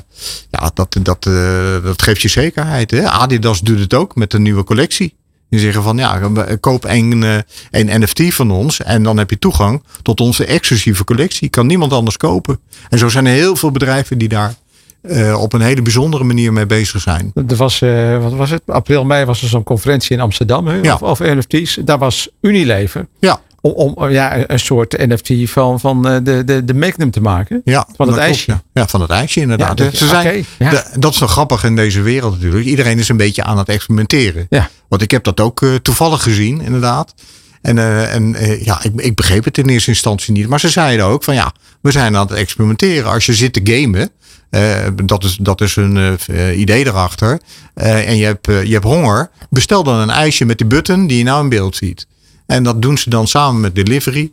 ja, dat, dat, uh, dat geeft je zekerheid. Hè? Adidas doet het ook met een nieuwe collectie. Die zeggen van ja, koop een, uh, een NFT van ons. En dan heb je toegang tot onze exclusieve collectie. Kan niemand anders kopen. En zo zijn er heel veel bedrijven die daar uh, op een hele bijzondere manier mee bezig zijn. Er was, uh, wat was het? April, mei was er zo'n conferentie in Amsterdam hè, ja. over NFT's. Daar was Unilever. Ja. Om, om ja, een soort NFT van, van eh, de, de, de Magnum te maken. Ja, van het ijsje. Klopt, ja. ja. van het ijsje inderdaad. Ja, Ze zijn, okay, ja. de, dat is zo grappig in deze wereld natuurlijk. Iedereen is een beetje aan het experimenteren. Ja. Want ik heb dat ook uh, toevallig gezien inderdaad. En, uh, en uh, ja, ik, ik, begreep het in eerste instantie niet. Maar ze zeiden ook van ja, we zijn aan het experimenteren. Als je zit te gamen, uh, dat, is, dat is een idee erachter. en je hebt, je hebt honger, bestel dan een ijsje met die button die je nou in beeld ziet. En dat doen ze dan samen met delivery.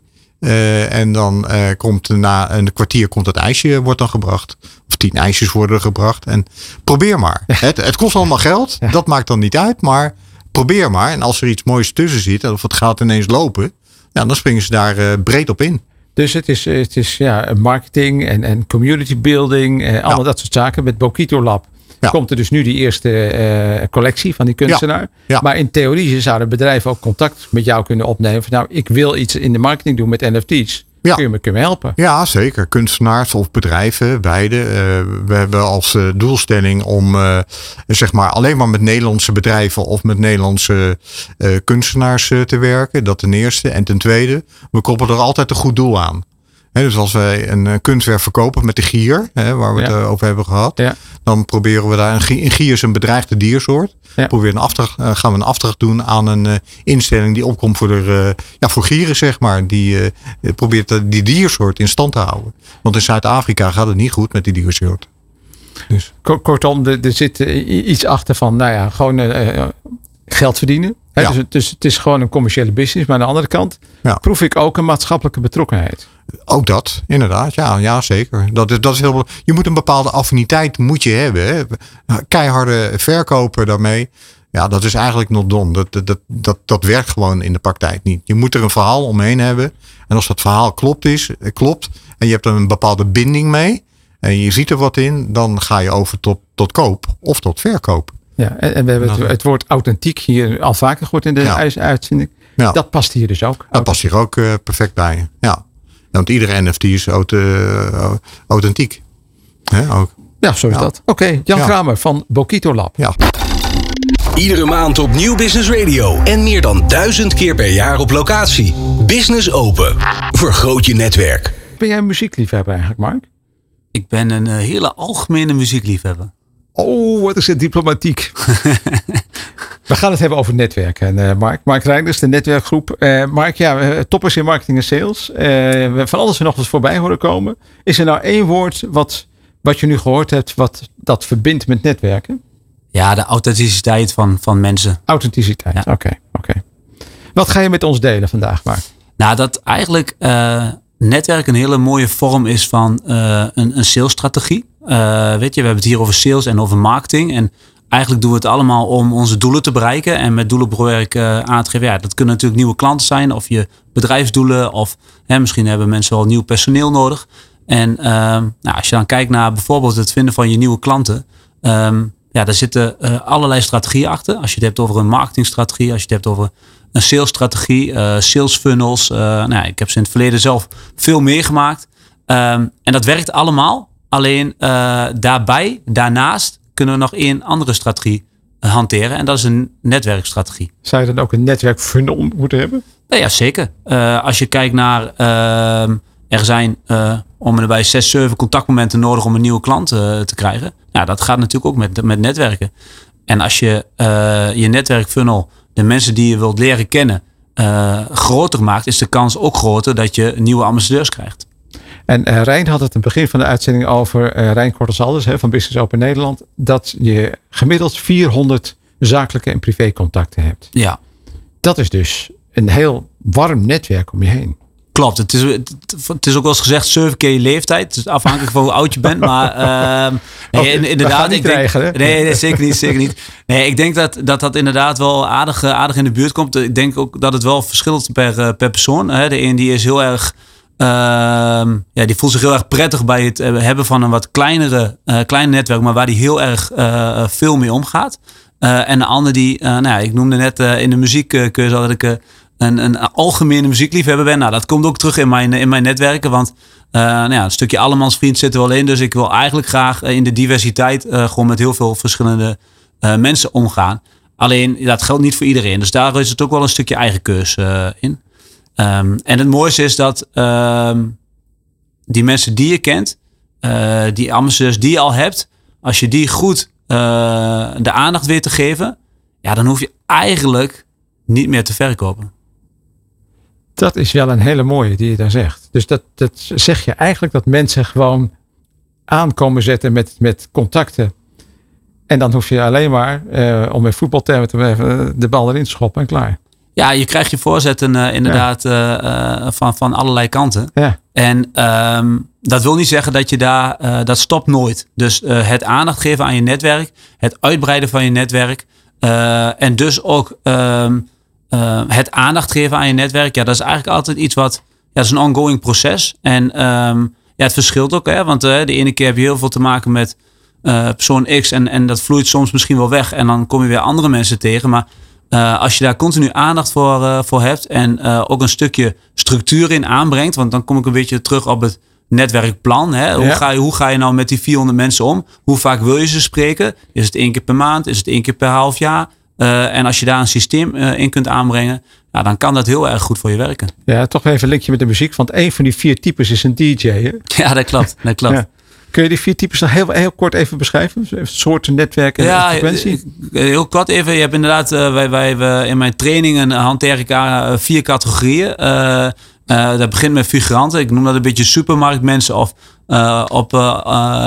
en dan komt na een kwartier komt het ijsje wordt dan gebracht. Of tien ijsjes worden gebracht. En probeer maar. Het, het kost allemaal geld. Ja. Dat maakt dan niet uit. Maar probeer maar. En als er iets moois tussen zit, of het gaat ineens lopen, ja, dan springen ze daar uh, breed op in. Dus het is, het is ja, marketing en, en community building, en allemaal ja. dat soort zaken. Met Bokito Lab ja. komt er dus nu die eerste uh, collectie van die kunstenaar. Ja. Maar in theorie zouden bedrijven ook contact met jou kunnen opnemen. Van, nou, ik wil iets in de marketing doen met NFT's. Ja. Kun je me helpen? Ja, zeker. Kunstenaars of bedrijven, beide. Uh, we hebben als uh, doelstelling om uh, zeg maar alleen maar met Nederlandse bedrijven of met Nederlandse kunstenaars te werken. Dat ten eerste. En ten tweede, we koppelen er altijd een goed doel aan. He, dus als wij een kunstwerk verkopen met de gier, waar we ja. het over hebben gehad, ja. dan proberen we daar een gier, een gier is een bedreigde diersoort. Ja. Proberen een afdracht, uh, gaan we een afdracht doen aan een uh, instelling die opkomt voor, de, ja, voor gieren, zeg maar. Die probeert die diersoort in stand te houden. Want in Zuid-Afrika gaat het niet goed met die diersoort. Dus. Kortom, er, er zit iets achter van, nou ja, gewoon geld verdienen. Dus, het, dus het is gewoon een commerciële business. Maar aan de andere kant proef ik ook een maatschappelijke betrokkenheid. Ook dat, inderdaad. Ja, ja zeker. Dat is, dat is heel, je moet een bepaalde affiniteit moet je hebben. Hè. Keiharde verkopen daarmee. Ja, dat is eigenlijk not done. Dat, dat, dat, dat, dat werkt gewoon in de praktijk niet. Je moet er een verhaal omheen hebben. En als dat verhaal klopt, is, klopt en je hebt er een bepaalde binding mee. En je ziet er wat in, dan ga je over tot, tot koop of tot verkoop. Ja, en, en we hebben het, het, woord authentiek hier al vaker gehoord in de Ja. uitzending. Ja. Dat past hier dus ook. Dat past hier ook uh, perfect bij. Ja. Want iedere NFT is uh, authentiek. Hè, ook. Ja, zo is Ja. dat. Oké, Jan Ja. Kramer van Bokito Lab. Ja. Iedere maand op Nieuw Business Radio. En meer dan duizend keer per jaar op locatie. Business Open. Vergroot je netwerk. Ben jij een muziekliefhebber eigenlijk, Mark? Ik ben een eh, hele algemene muziekliefhebber. Oh, wat is het diplomatiek. We gaan het hebben over netwerken, eh, Mark. Mark Reinders, de netwerkgroep. Eh, Mark, ja, eh, toppers in marketing en sales. Van alles en nog wat voorbij horen komen. Is er nou één woord wat, wat je nu gehoord hebt, wat dat verbindt met netwerken? Ja, de authenticiteit van, van mensen. Authenticiteit. Ja. Oké, oké. Wat ga je met ons delen vandaag, Mark? Nou, dat eigenlijk eh, netwerk een hele mooie vorm is van een, een salesstrategie. Weet je, we hebben het hier over sales en over marketing. En eigenlijk doen we het allemaal om onze doelen te bereiken. En met doelen probeer ik eh, geven. Ja, dat kunnen natuurlijk nieuwe klanten zijn. Of je bedrijfsdoelen. Of hè, misschien hebben mensen wel nieuw personeel nodig. En ehm, nou, als je dan kijkt naar bijvoorbeeld het vinden van je nieuwe klanten. ehm, Ja, daar zitten uh, allerlei strategieën achter. Als je het hebt over een marketingstrategie, als je het hebt over een salesstrategie, uh, sales funnels. Uh, nou, ik heb ze in het verleden zelf veel meegemaakt. Um, en dat werkt allemaal. Alleen daarbij, daarnaast, kunnen we nog één andere strategie hanteren. En dat is een netwerkstrategie. Zou je dan ook een netwerkfunnel moeten hebben? Nou ja, zeker. als je kijkt naar ehm, er zijn uh, om en erbij zes, zeven contactmomenten nodig om een nieuwe klant te krijgen. Ja, dat gaat natuurlijk ook met, met netwerken. En als je je netwerkfunnel, de mensen die je wilt leren kennen, groter maakt, is de kans ook groter dat je nieuwe ambassadeurs krijgt. En uh, Rijn had het in het begin van de uitzending over uh, Rijn Kortesalders van Business Open Nederland. Dat je gemiddeld 400 zakelijke en privécontacten hebt. Ja. Dat is dus een heel warm netwerk om je heen. Klopt. Het is, het is ook wel eens gezegd 7 keer je leeftijd. Dus afhankelijk van hoe oud je bent. Maar uh, nee, inderdaad. Ik denk, nee, nee, zeker niet. Zeker niet. Nee, ik denk dat dat, dat inderdaad wel aardig, eh, aardig in de buurt komt. Ik denk ook dat het wel verschilt per, eh, per persoon. Hè. De een die is heel erg... Uh, ja, die voelt zich heel erg prettig bij het eh, hebben van een wat kleinere uh, klein netwerk. Maar waar die heel erg veel mee omgaat. en de ander die... nou ja, ik noemde net in de muziekcursus dat ik een, een algemene muziekliefhebber ben. Nou, dat komt ook terug in mijn, in mijn netwerken. Want nou ja, een stukje allemansvriend zit er wel in. Dus ik wil eigenlijk graag in de diversiteit gewoon met heel veel verschillende mensen omgaan. Alleen dat geldt niet voor iedereen. Dus daar is het ook wel een stukje eigen keus in. Um, en het mooiste is dat um, die mensen die je kent, die ambassadeurs die je al hebt, als je die goed de aandacht weet te geven, ja, dan hoef je eigenlijk niet meer te verkopen. Dat is wel een hele mooie die je daar zegt. Dus dat, dat zeg je eigenlijk dat mensen gewoon aankomen zetten met, met contacten. En dan hoef je alleen maar, uh, om in voetbaltermen te de bal erin te schoppen en klaar. Ja, je krijgt je voorzetten uh, inderdaad ja. uh, van, van allerlei kanten. Ja. En um, dat wil niet zeggen dat je daar, dat stopt nooit. Dus het aandacht geven aan je netwerk, het uitbreiden van je netwerk. en dus ook um, uh, het aandacht geven aan je netwerk, ja, dat is eigenlijk altijd iets wat, ja, dat is een ongoing proces. En um, ja, het verschilt ook, hè, want de ene keer heb je heel veel te maken met persoon X en, en dat vloeit soms misschien wel weg en dan kom je weer andere mensen tegen. Maar als je daar continu aandacht voor, voor hebt en ook een stukje structuur in aanbrengt, want dan kom ik een beetje terug op het netwerkplan. Hè? Hoe, ga je, hoe ga je nou met die 400 mensen om? Hoe vaak wil je ze spreken? Is het één keer per maand? Is het één keer per half jaar? En als je daar een systeem in kunt aanbrengen, ja, dan kan dat heel erg goed voor je werken. Ja, toch even een linkje met de muziek. Want een van die vier types is een DJ. Hè? Ja, dat klopt. Dat klopt. Ja. Kun je die vier types nog heel, heel kort even beschrijven? Soorten netwerken en ja, frequentie? Eh, heel kort even. Je hebt inderdaad, uh, wij, wij, in mijn trainingen hanteer ik uh, vier categorieën. dat begint met figuranten. Ik noem dat een beetje supermarktmensen of op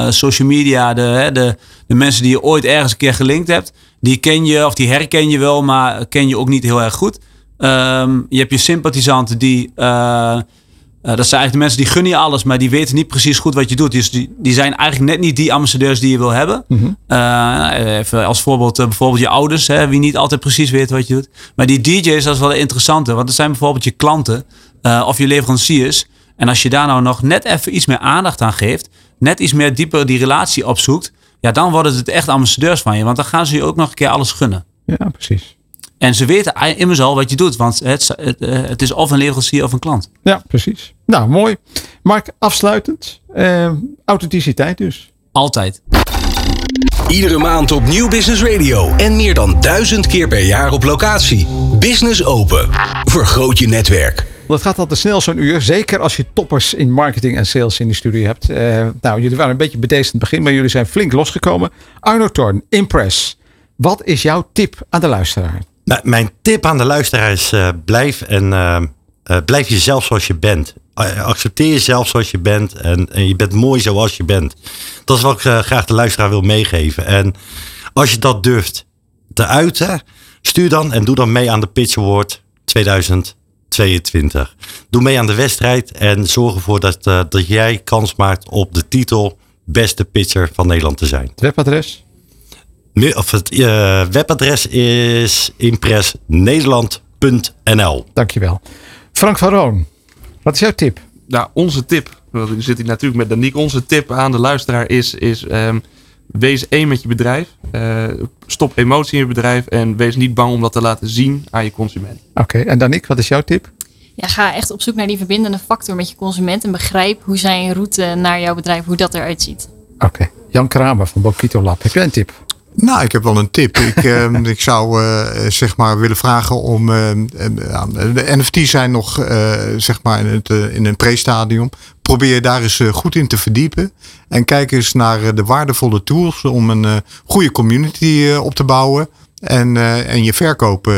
social media de, de, de mensen die je ooit ergens een keer gelinkt hebt die ken je of die herken je wel, maar ken je ook niet heel erg goed. Um, je hebt je sympathisanten die. Uh, uh, dat zijn eigenlijk de mensen die gunnen je alles, maar die weten niet precies goed wat je doet. Dus die, die zijn eigenlijk net niet die ambassadeurs die je wil hebben. Mm -hmm. uh, even als voorbeeld, bijvoorbeeld je ouders, hè, wie niet altijd precies weet wat je doet. Maar die DJ's, dat is wel interessante, want dat zijn bijvoorbeeld je klanten of je leveranciers. En als je daar nou nog net even iets meer aandacht aan geeft, net iets meer dieper die relatie opzoekt, ja, dan worden het echt ambassadeurs van je. Want dan gaan ze je ook nog een keer alles gunnen. Ja, precies. En ze weten immers al wat je doet. Want het, het, eh, het is of een leverancier of een klant. Ja, precies. Nou, mooi. Mark, afsluitend. Uh, authenticiteit dus. Altijd. Iedere maand op Nieuw Business Radio. En meer dan duizend keer per jaar op locatie. Business Open. Vergroot je netwerk. Dat gaat altijd snel zo'n uur. Zeker als je toppers in marketing en sales in de studio hebt. Uh, nou, jullie waren een beetje bedeesd in het begin, maar jullie zijn flink losgekomen. Arno Thorn, Impress. Wat is jouw tip aan de luisteraar? Mijn tip aan de luisteraar is uh, blijf, en, uh, blijf jezelf zoals je bent. accepteer jezelf zoals je bent en, en, je bent mooi zoals je bent. Dat is wat ik graag de luisteraar wil meegeven. En als je dat durft te uiten, stuur dan en doe dan mee aan de Pitch Award 2000. 22. Doe mee aan de wedstrijd en zorg ervoor dat, dat jij kans maakt op de titel beste pitcher van Nederland te zijn. Webadres? Of het uh, webadres is impressnederland.nl. Dankjewel. Frank van Roon, wat is jouw tip? Nou, onze tip, we zit hier natuurlijk met Daniek. Onze tip aan de luisteraar is, is um, wees één met je bedrijf. Uh, stop emotie in je bedrijf en wees niet bang om dat te laten zien aan je consument. Oké, en Danique, wat is jouw tip? Ja, ga echt op zoek naar die verbindende factor met je consument en begrijp hoe zijn route naar jouw bedrijf, hoe dat eruit ziet. Oké, Jan Kramer van Bokito Lab, heb jij een tip? Nou, ik heb wel een tip. Ik, uh, ik zou uh, zeg maar willen vragen om. Uh, de NFT's zijn nog zeg maar in, het, in een pre-stadium. Probeer daar eens goed in te verdiepen. En kijk eens naar de waardevolle tools om een goede community op te bouwen. En, en je verkopen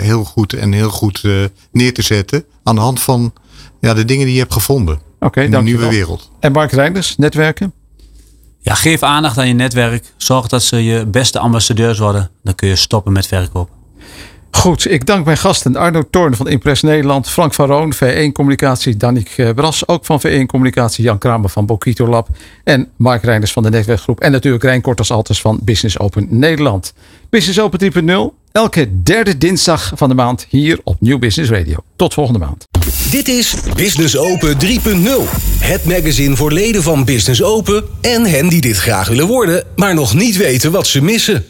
heel goed en heel goed neer te zetten. Aan de hand van ja, de dingen die je hebt gevonden. Oké, in de nieuwe wereld. En Mark Reinders, netwerken? Ja, geef aandacht aan je netwerk. Zorg dat ze je beste ambassadeurs worden. Dan kun je stoppen met verkoop. Goed, ik dank mijn gasten Arno Toorn van Impress Nederland, Frank van Roon, V1 Communicatie, Danik eh, Bras, ook van V1 Communicatie, Jan Kramer van Bokito Lab en Mark Reinders van de Netwerkgroep en natuurlijk Rijn Korters Alters van Business Open Nederland. Business Open 3.0, elke derde dinsdag van de maand hier op Nieuw Business Radio. Tot volgende maand. Dit is Business Open 3.0. Het magazine voor leden van Business Open en hen die dit graag willen worden, maar nog niet weten wat ze missen.